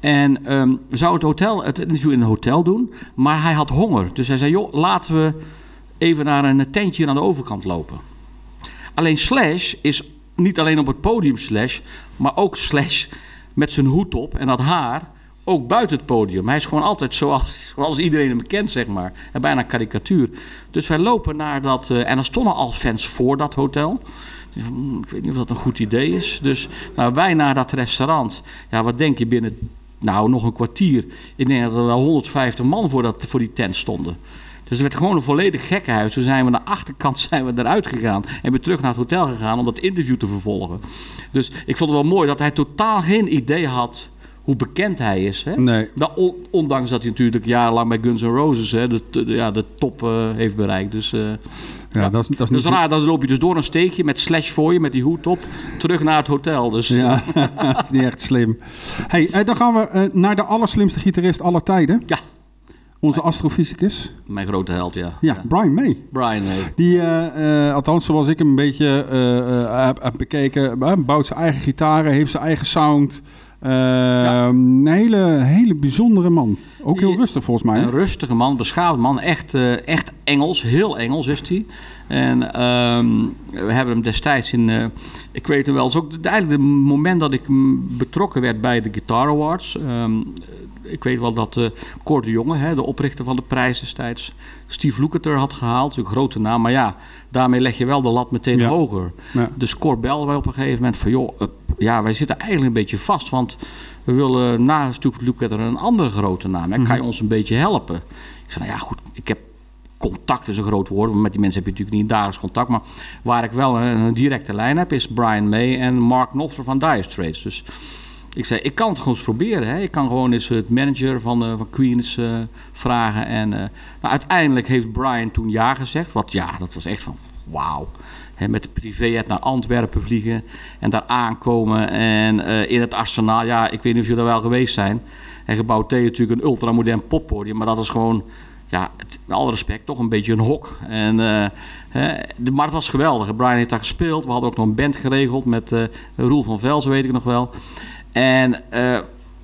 En ehm, we zouden het, hotel, het interview in een hotel doen, maar hij had honger. Dus hij zei, joh, laten we even naar een tentje aan de overkant lopen. Alleen Slash is niet alleen op het podium Slash, maar ook Slash met zijn hoed op en dat haar ook buiten het podium. Hij is gewoon altijd zoals, iedereen hem kent, zeg maar. En bijna karikatuur. Dus wij lopen naar dat... eh, en er stonden al fans voor dat hotel. Ik weet niet of dat een goed idee is. Dus nou, wij naar dat restaurant. Ja, wat denk je binnen... Nou, nog een kwartier. Ik denk dat er wel 150 man voor, dat, voor die tent stonden. Dus het werd gewoon een volledig gekkenhuis. Toen zijn we naar de achterkant (laughs) zijn we eruit gegaan. En weer terug naar het hotel gegaan om dat interview te vervolgen. Dus ik vond het wel mooi dat hij totaal geen idee had hoe bekend hij is. Hè? Nee. Nou, on- ondanks dat hij natuurlijk jarenlang bij Guns N' Roses hè, de, de- ja, de top eh, heeft bereikt. Dus, eh, Ja, dat is, dat is dus niet raar, dan loop je dus door een steekje met slash voor je, met die hoed op, terug naar het hotel. Dus Ja, (laughs) dat is niet echt slim. Hey, eh, dan gaan we naar de allerslimste gitarist aller tijden. Ja. Onze astrofysicus. mijn grote held, ja. Ja, Brian May. Brian, eh, Die, althans zoals ik hem een beetje heb, heb bekeken, bouwt zijn eigen gitaren, heeft zijn eigen sound. Eh, Een hele, hele bijzondere man. Ook heel rustig volgens mij. hè? Een rustige man, beschaafd man. Echt, eh, echt Engels, heel Engels is hij. En ehm, we hebben hem destijds in... eh, ik weet nog wel, het is ook eigenlijk het moment dat ik betrokken werd bij de Guitar Awards. Ehm, ik weet wel dat eh Cor de Jonge, hè, de oprichter van de prijs destijds... Steve Lukather had gehaald, natuurlijk een grote naam. Maar ja, daarmee leg je wel de lat meteen Ja. hoger. Ja. Dus Cor belde wij op een gegeven moment van... joh, eh, ja, wij zitten eigenlijk een beetje vast, want... We willen na Steve Lukather een andere grote naam. Hè. Kan je ons een beetje helpen? Ik zei, nou ja, goed, ik heb contact is een groot woord, want met die mensen heb je natuurlijk niet dagelijks contact. Maar waar ik wel een, een directe lijn heb, is Brian May en Mark Knopfler van Dire Straits. Dus ik zei, ik kan het gewoon eens proberen. Hè. Ik kan gewoon eens het manager van, eh, van Queen eens, eh, vragen. En eh, uiteindelijk heeft Brian toen ja gezegd. Wat ja, dat was echt van wauw. Hè, met de privéjet naar Antwerpen vliegen en daar aankomen. En in het arsenaal, ja, ik weet niet of jullie daar wel geweest zijn. En gebouw T natuurlijk een ultramodern poppodium. Maar dat is gewoon, ja, met alle respect, toch een beetje een hok. En, de, maar het was geweldig. Brian heeft daar gespeeld. We hadden ook nog een band geregeld met Roel van Velzen, weet ik nog wel. En eh,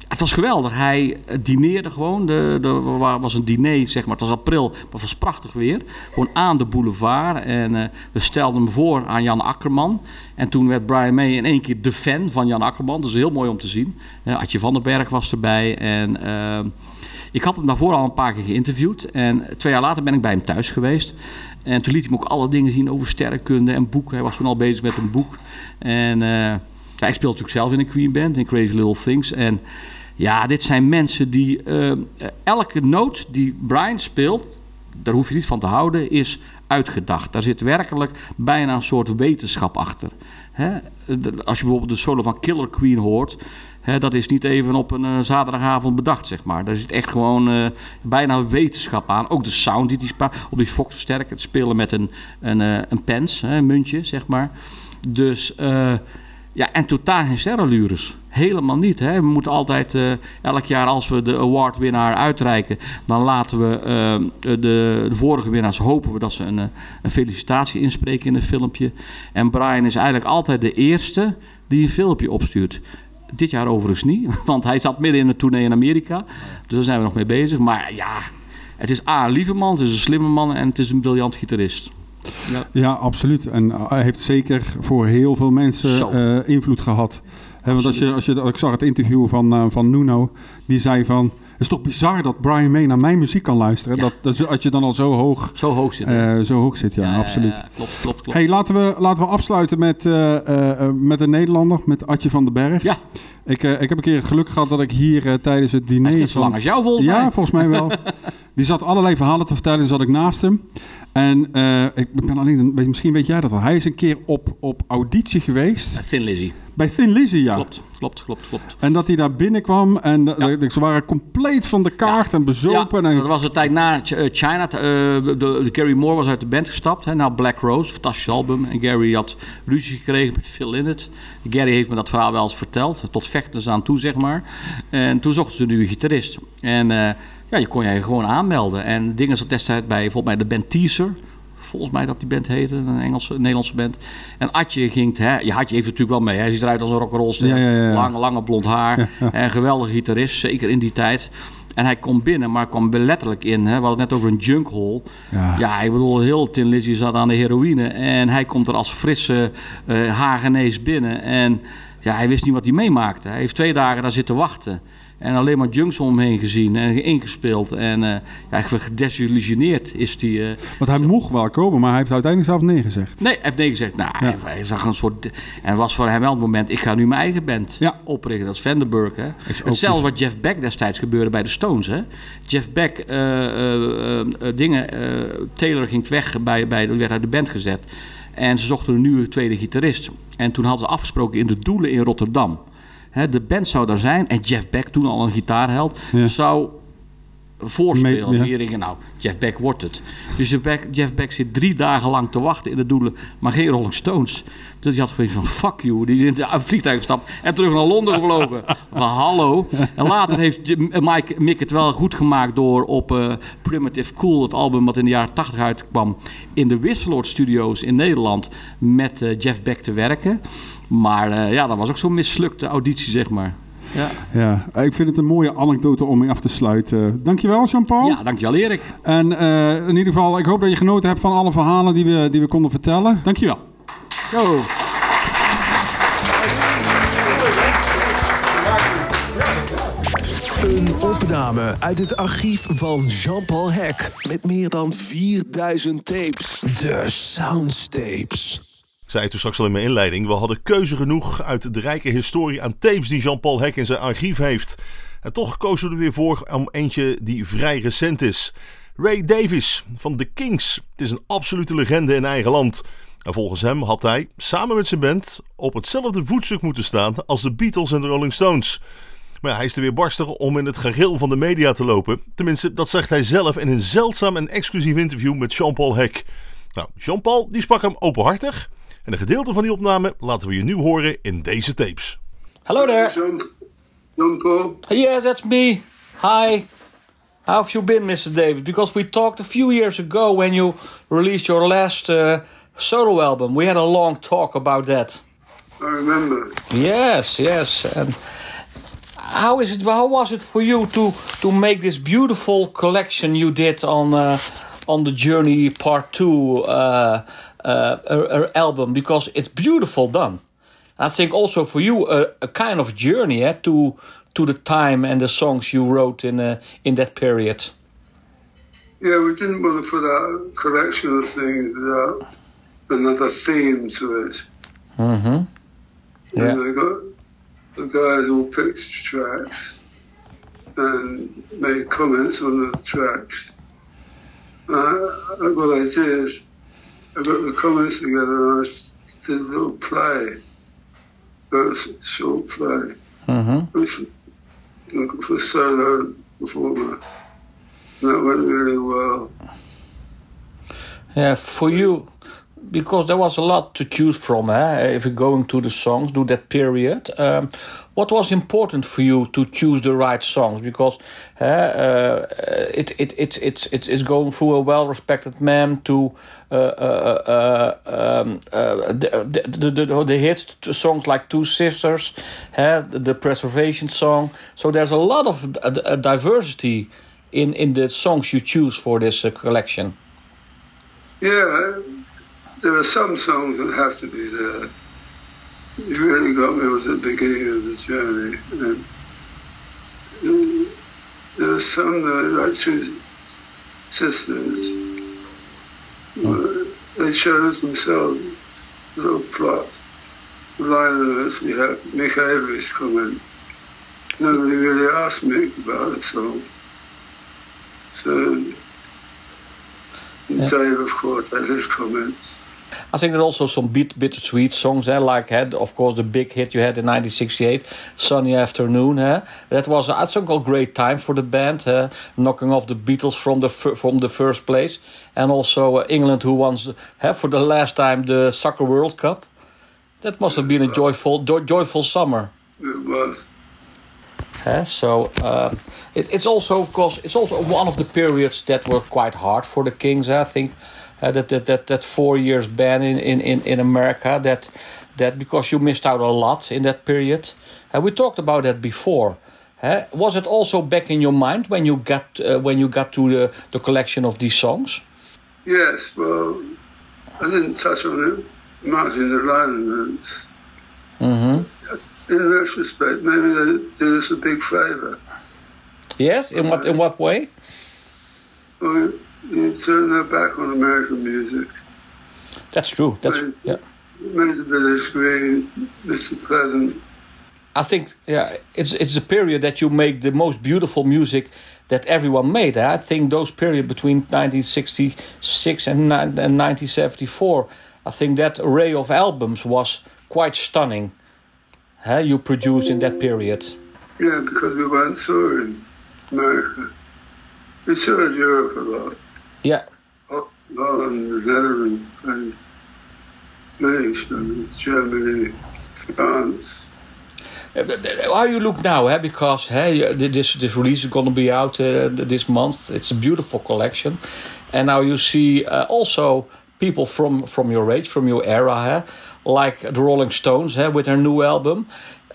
het was geweldig. Hij eh, dineerde gewoon. Er was een diner, zeg maar. Het was april, maar het was prachtig weer. Gewoon aan de boulevard. En eh, we stelden hem voor aan Jan Akkerman. En toen werd Brian May in één keer de fan van Jan Akkerman. Dat is heel mooi om te zien. Eh, Adje van den Berg was erbij. En ik had hem daarvoor al een paar keer geïnterviewd. En twee jaar later ben ik bij hem thuis geweest. En toen liet hij me ook alle dingen zien over sterrenkunde en boeken. Hij was toen al bezig met een boek. En ik speel natuurlijk zelf in een Queen Band, in Crazy Little Things. En ja, dit zijn mensen die eh, elke noot die Brian speelt, daar hoef je niet van te houden, is uitgedacht. Daar zit werkelijk bijna een soort wetenschap achter. Hè? Als je bijvoorbeeld de solo van Killer Queen hoort, dat is niet even op een eh, zaterdagavond bedacht, zeg maar. Daar zit echt gewoon eh, bijna wetenschap aan. Ook de sound die spa- op die Fox versterker, het spelen met een, een, een pens, hè, een muntje, zeg maar. Dus, ja, en totaal geen sterrenlures. Helemaal niet. Hè? We moeten altijd, eh, elk jaar als we de awardwinnaar uitreiken, dan laten we eh, de, vorige winnaars hopen we dat ze een, eh, een felicitatie inspreken in het filmpje. En Brian is eigenlijk altijd de eerste die een filmpje opstuurt. Dit jaar overigens niet, (laughs) want hij zat midden in een tournee in Amerika. Dus daar zijn we nog mee bezig. Maar ja, het is A, een lieve man, het is een slimme man en het is een briljant gitarist. Ja. Ja, absoluut. En hij heeft zeker voor heel veel mensen eh, invloed gehad. Want als je, als je, ik zag het interview van, eh, van Nuno, die zei van... Het is toch bizar dat Brian May naar mijn muziek kan luisteren. Ja. Dat, dat, als je dan al zo hoog, Zo hoog zit hij. eh, zo hoog zit, ja, absoluut. Ja, klopt, klopt, klopt. Hey, laten we, laten we afsluiten met, eh, eh, eh, met een Nederlander, met Atje van den Berg. Ja, Ik, eh, ik heb een keer het geluk gehad dat ik hier eh, tijdens het hij diner... is net zo lang als jou volgens ja, mij. volgens mij wel. (laughs) Die zat allerlei verhalen te vertellen, dus zat ik naast hem. En eh, ik ben alleen, misschien weet jij dat wel. Hij is een keer op, op auditie geweest. Thin Lizzy. Bij Thin Lizzy, ja. Klopt, klopt, klopt, klopt. En dat hij daar binnenkwam en Ja. de- ze waren compleet van de kaart en bezopen. Ja, en, dat was de tijd na eh, China. Eh, de, de Gary Moore was uit de band gestapt. Hè, na Black Rose, fantastisch album. En Gary had ruzie gekregen met Phil Lynott. Gary heeft me dat verhaal wel eens verteld. Tot vechters aan toe, zeg maar. En toen zochten ze een nieuwe gitarist. En eh, ja, je kon je gewoon aanmelden. En dingen zat destijds bij volgens mij de band Teaser. Volgens mij dat die band heette, een Engelse, een Nederlandse band. En Atje ging, hè, je had je even natuurlijk wel mee. Hij ziet eruit als een rock'n'roll ster. Ja, ja, ja, ja. Lang, lange blond haar. En geweldige gitarist, zeker in die tijd. En hij komt binnen, maar kwam letterlijk in. Hè. We hadden het net over een junkhole. Ja. Ja, ik bedoel, heel Tin Lizzy zat aan de heroïne. En hij komt er als frisse Hagenees binnen. En ja, hij wist niet wat hij meemaakte. Hij heeft twee dagen daar zitten wachten. En alleen maar junks om hem heen gezien en ingespeeld. En eh ja, gedesillusioneerd is hij. eh, Want hij mocht wel komen, maar hij heeft uiteindelijk zelf nee gezegd. Nee, hij heeft nee gezegd. Nou, hij, hij zag een soort... En was voor hem wel het moment, ik ga nu mijn eigen band Ja. oprichten. Dat is Vandenberg, hè. Hetzelfde wat Jeff Beck destijds gebeurde bij de Stones, hè. Jeff Beck, eh, dingen... Taylor ging weg, bij, bij, die werd uit de band gezet. En ze zochten een nieuwe tweede gitarist. En toen hadden ze afgesproken in de Doelen in Rotterdam. Hè, de band zou daar zijn. En Jeff Beck, toen al een gitaarheld, Ja. zou voorspelen. Ja. Hier nou, Jeff Beck wordt het. Dus Jeff Beck, Jeff Beck zit drie dagen lang te wachten in de doelen, maar geen Rolling Stones. Dus die had zoiets van, fuck you. Die is in het vliegtuig gestapt en terug naar Londen gevlogen. (laughs) van, hallo. En later heeft Mike Mick het wel goed gemaakt door op eh, Primitive Cool, het album wat in de jaren 80 uitkwam, in de Wisseloord Studios in Nederland met eh, Jeff Beck te werken. Maar eh, ja, dat was ook zo'n mislukte auditie, zeg maar. Ja, Ja, ik vind het een mooie anekdote om mee af te sluiten. Dankjewel, Jean-Paul. ja dankjewel Erik. En eh, in ieder geval, ik hoop dat je genoten hebt van alle verhalen die we, die we konden vertellen. Dankjewel. Yo. Een opname uit het archief van Jean-Paul Hek. Met meer dan 4000 tapes. De Soundstapes. Zei het toen straks al in mijn inleiding. We hadden keuze genoeg uit de rijke historie aan tapes die Jean-Paul Hek in zijn archief heeft. En toch kozen we er weer voor om eentje die vrij recent is. Ray Davis van The Kings. Het is een absolute legende in eigen land. En volgens hem had hij, samen met zijn band, op hetzelfde voetstuk moeten staan als de Beatles en de Rolling Stones. Maar hij is er weer barstig om in het gereel van de media te lopen. Tenminste, dat zegt hij zelf in een zeldzaam en exclusief interview met Jean-Paul Hek. Nou, Jean-Paul die sprak hem openhartig. En een gedeelte van die opname laten we je nu horen in deze tapes. Hello there. Paul. Yes, that's me. Hi. How have you been, Mr. David? Because we talked a few years ago when you released your last uh, solo album. We had a long talk about that. I remember. Yes, yes. And how is it? How was it for you to to make this beautiful collection you did on uh, on the Journey Part Two uh, uh, album? Because it's beautiful done. I think also for you a, a kind of journey eh, to to the time and the songs you wrote in uh, in that period. Yeah, we didn't want to put out a collection of things without another theme to it. Mm-hmm. Yeah. And I got the guys all picked tracks and made comments on the tracks. Uh, what I did, I got the comments together and I did a little play, a short play. Mm-hmm. which for solo performer. And that went really well. Yeah, for you, because there was a lot to choose from. Eh? If you're going to the songs, do that period. Um, what was important for you to choose the right songs? Because uh, uh, it, it, it, it's, it's, it's going through a well respected man to uh, uh, uh um, uh, the, the, the, the, hits, songs like Two Sisters, uh, the Preservation song. So there's a lot of diversity in, in the songs you choose for this collection. Yeah, there are some songs that have to be there. You really got me was at the beginning of the journey. And uh, there are some that like two sisters. They chose themselves a little plot. The line of this, we had Mick Avery's comment. Nobody really asked Mick about the song. So yeah. Dave, of course, had his comments. I think there are also some bit bittersweet songs, eh? like had of course the big hit you had in 1968, "Sunny Afternoon." Eh? That was I think a great time for the band, eh? knocking off the Beatles from the from the first place, and also uh, England, who won eh, for the last time the Soccer World Cup. That must have been a joyful joy, joyful summer. It was. Uh, so uh, it, it's also of course, it's also one of the periods that were quite hard for the Kings. I think uh, that, that that that four years ban in, in, in, in America that that because you missed out a lot in that period. Uh, we talked about that before. Uh, was it also back in your mind when you got uh, when you got to the, the collection of these songs? Yes, well, I didn't touch on it much in the arrangements. Mm-hmm in retrospect, maybe they did us a big favour. Yes, in what in what way? Well, you turn their back on American music. That's true. That's made, yeah. Made the village green, Mr. Pleasant. I think yeah, it's it's a period that you make the most beautiful music that everyone made. I think those period between 1966 and, and 1974, I think that array of albums was quite stunning huh, you produced in that period? Yeah, because we weren't touring America. We toured Europe a lot. Yeah. Holland, the Netherlands, and many shows, Germany, France. How you look now, eh? because hey, this this release is going to be out uh, this month. It's a beautiful collection, and now you see uh, also people from from your age, from your era, eh? like the Rolling Stones eh, with their new album.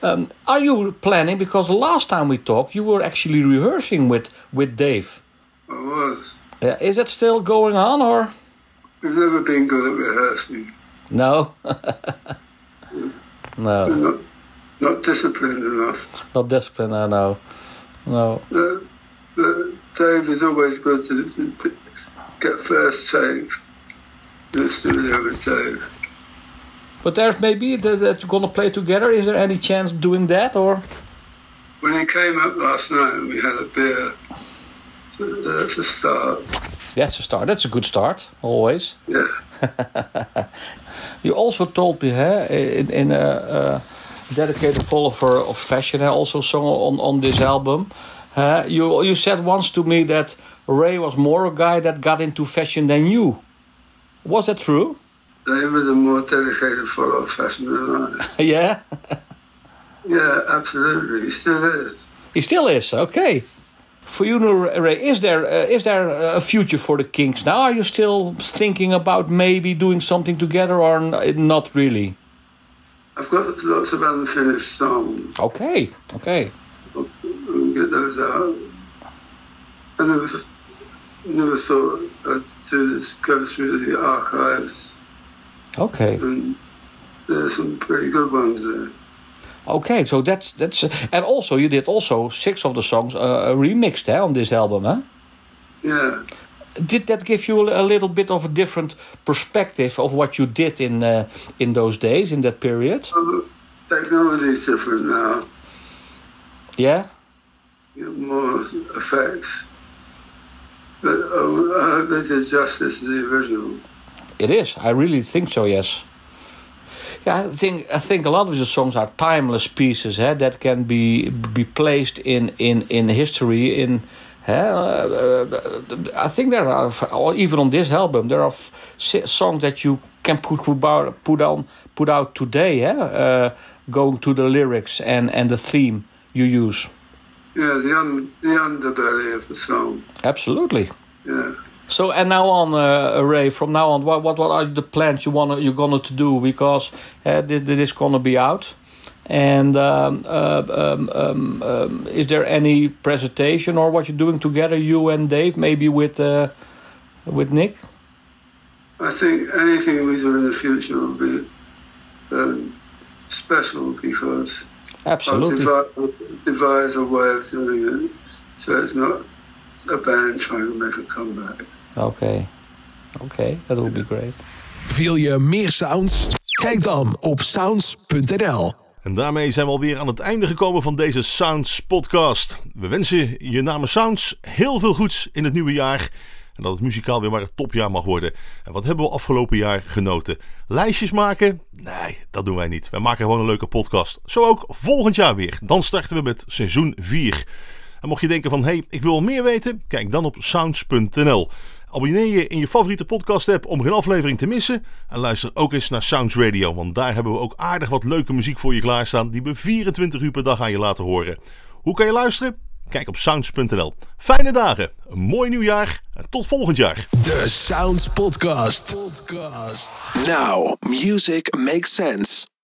Um, are you planning? Because last time we talked, you were actually rehearsing with with Dave. I was. Yeah, is it still going on, or? We've never been good at rehearsing. No. (laughs) no. Not, not, disciplined enough. Not disciplined, I know. No. Uh, Dave is always good to, to get first take in the studio with Dave. But there's maybe that, that you're gonna play together. Is there any chance of doing that, or? When he came up last night and we had a beer, that's a start. That's a start. That's a good start, always. Yeah. (laughs) you also told me, huh, in, in a, a dedicated follower of fashion, I also sung on, on this album. Uh, you you said once to me that Ray was more a guy that got into fashion than you. Was that true? They were the more dedicated follower of fashion than I. (laughs) yeah? yeah, absolutely. He still is. He still is, okay. For you, Ray, is there uh, is there a future for the Kings now? Are you still thinking about maybe doing something together, or not really? I've got lots of unfinished songs. Okay, okay. We'll get those out. I never, never thought I'd do this, go through the archives Okay. And there's some pretty good ones there. Okay, so that's that's and also you did also six of the songs uh, remixed eh, on this album, huh? Yeah. Did that give you a little bit of a different perspective of what you did in uh, in those days in that period? Well, technology is different now. Yeah. You have more effects, but oh, I hope they did justice to the original. It is. I really think so. Yes. Yeah, I think I think a lot of the songs are timeless pieces eh, that can be be placed in in in history in uh, I think there are, even on this album, there are songs that you can put put on put out today. Uh, going to the lyrics and and the theme you use. Yeah, the un, the underbelly of the song. Absolutely. Yeah. So and now on, uh, Ray. From now on, what what what are the plans you wanna you're gonna to do because uh, this, this is gonna be out. And um, uh, um, um, um, is there any presentation or what you're doing together, you and Dave, maybe with uh, with Nick? I think anything we do in the future will be um, special because Absolutely. I'll devise, devise a way of doing it so it's not a band trying to make a comeback. Okay, okay, that would be great. Wil je meer sounds? Kijk dan op sounds.nl. En daarmee zijn we alweer aan het einde gekomen van deze Sounds podcast. We wensen je namens Sounds heel veel goeds in het nieuwe jaar. En dat het muzikaal weer maar een topjaar mag worden. En wat hebben we afgelopen jaar genoten? Lijstjes maken? Nee, dat doen wij niet. Wij maken gewoon een leuke podcast. Zo ook volgend jaar weer. Dan starten we met seizoen 4. En mocht je denken van, hé, hey, ik wil meer weten? Kijk dan op sounds.nl. Abonneer je in je favoriete podcast app om geen aflevering te missen. En luister ook eens naar Sounds Radio, want daar hebben we ook aardig wat leuke muziek voor je klaarstaan die we 24 uur per dag aan je laten horen. Hoe kan je luisteren? Kijk op sounds.nl. Fijne dagen, een mooi nieuwjaar en tot volgend jaar. De Sounds Podcast. Podcast. Now, music makes sense.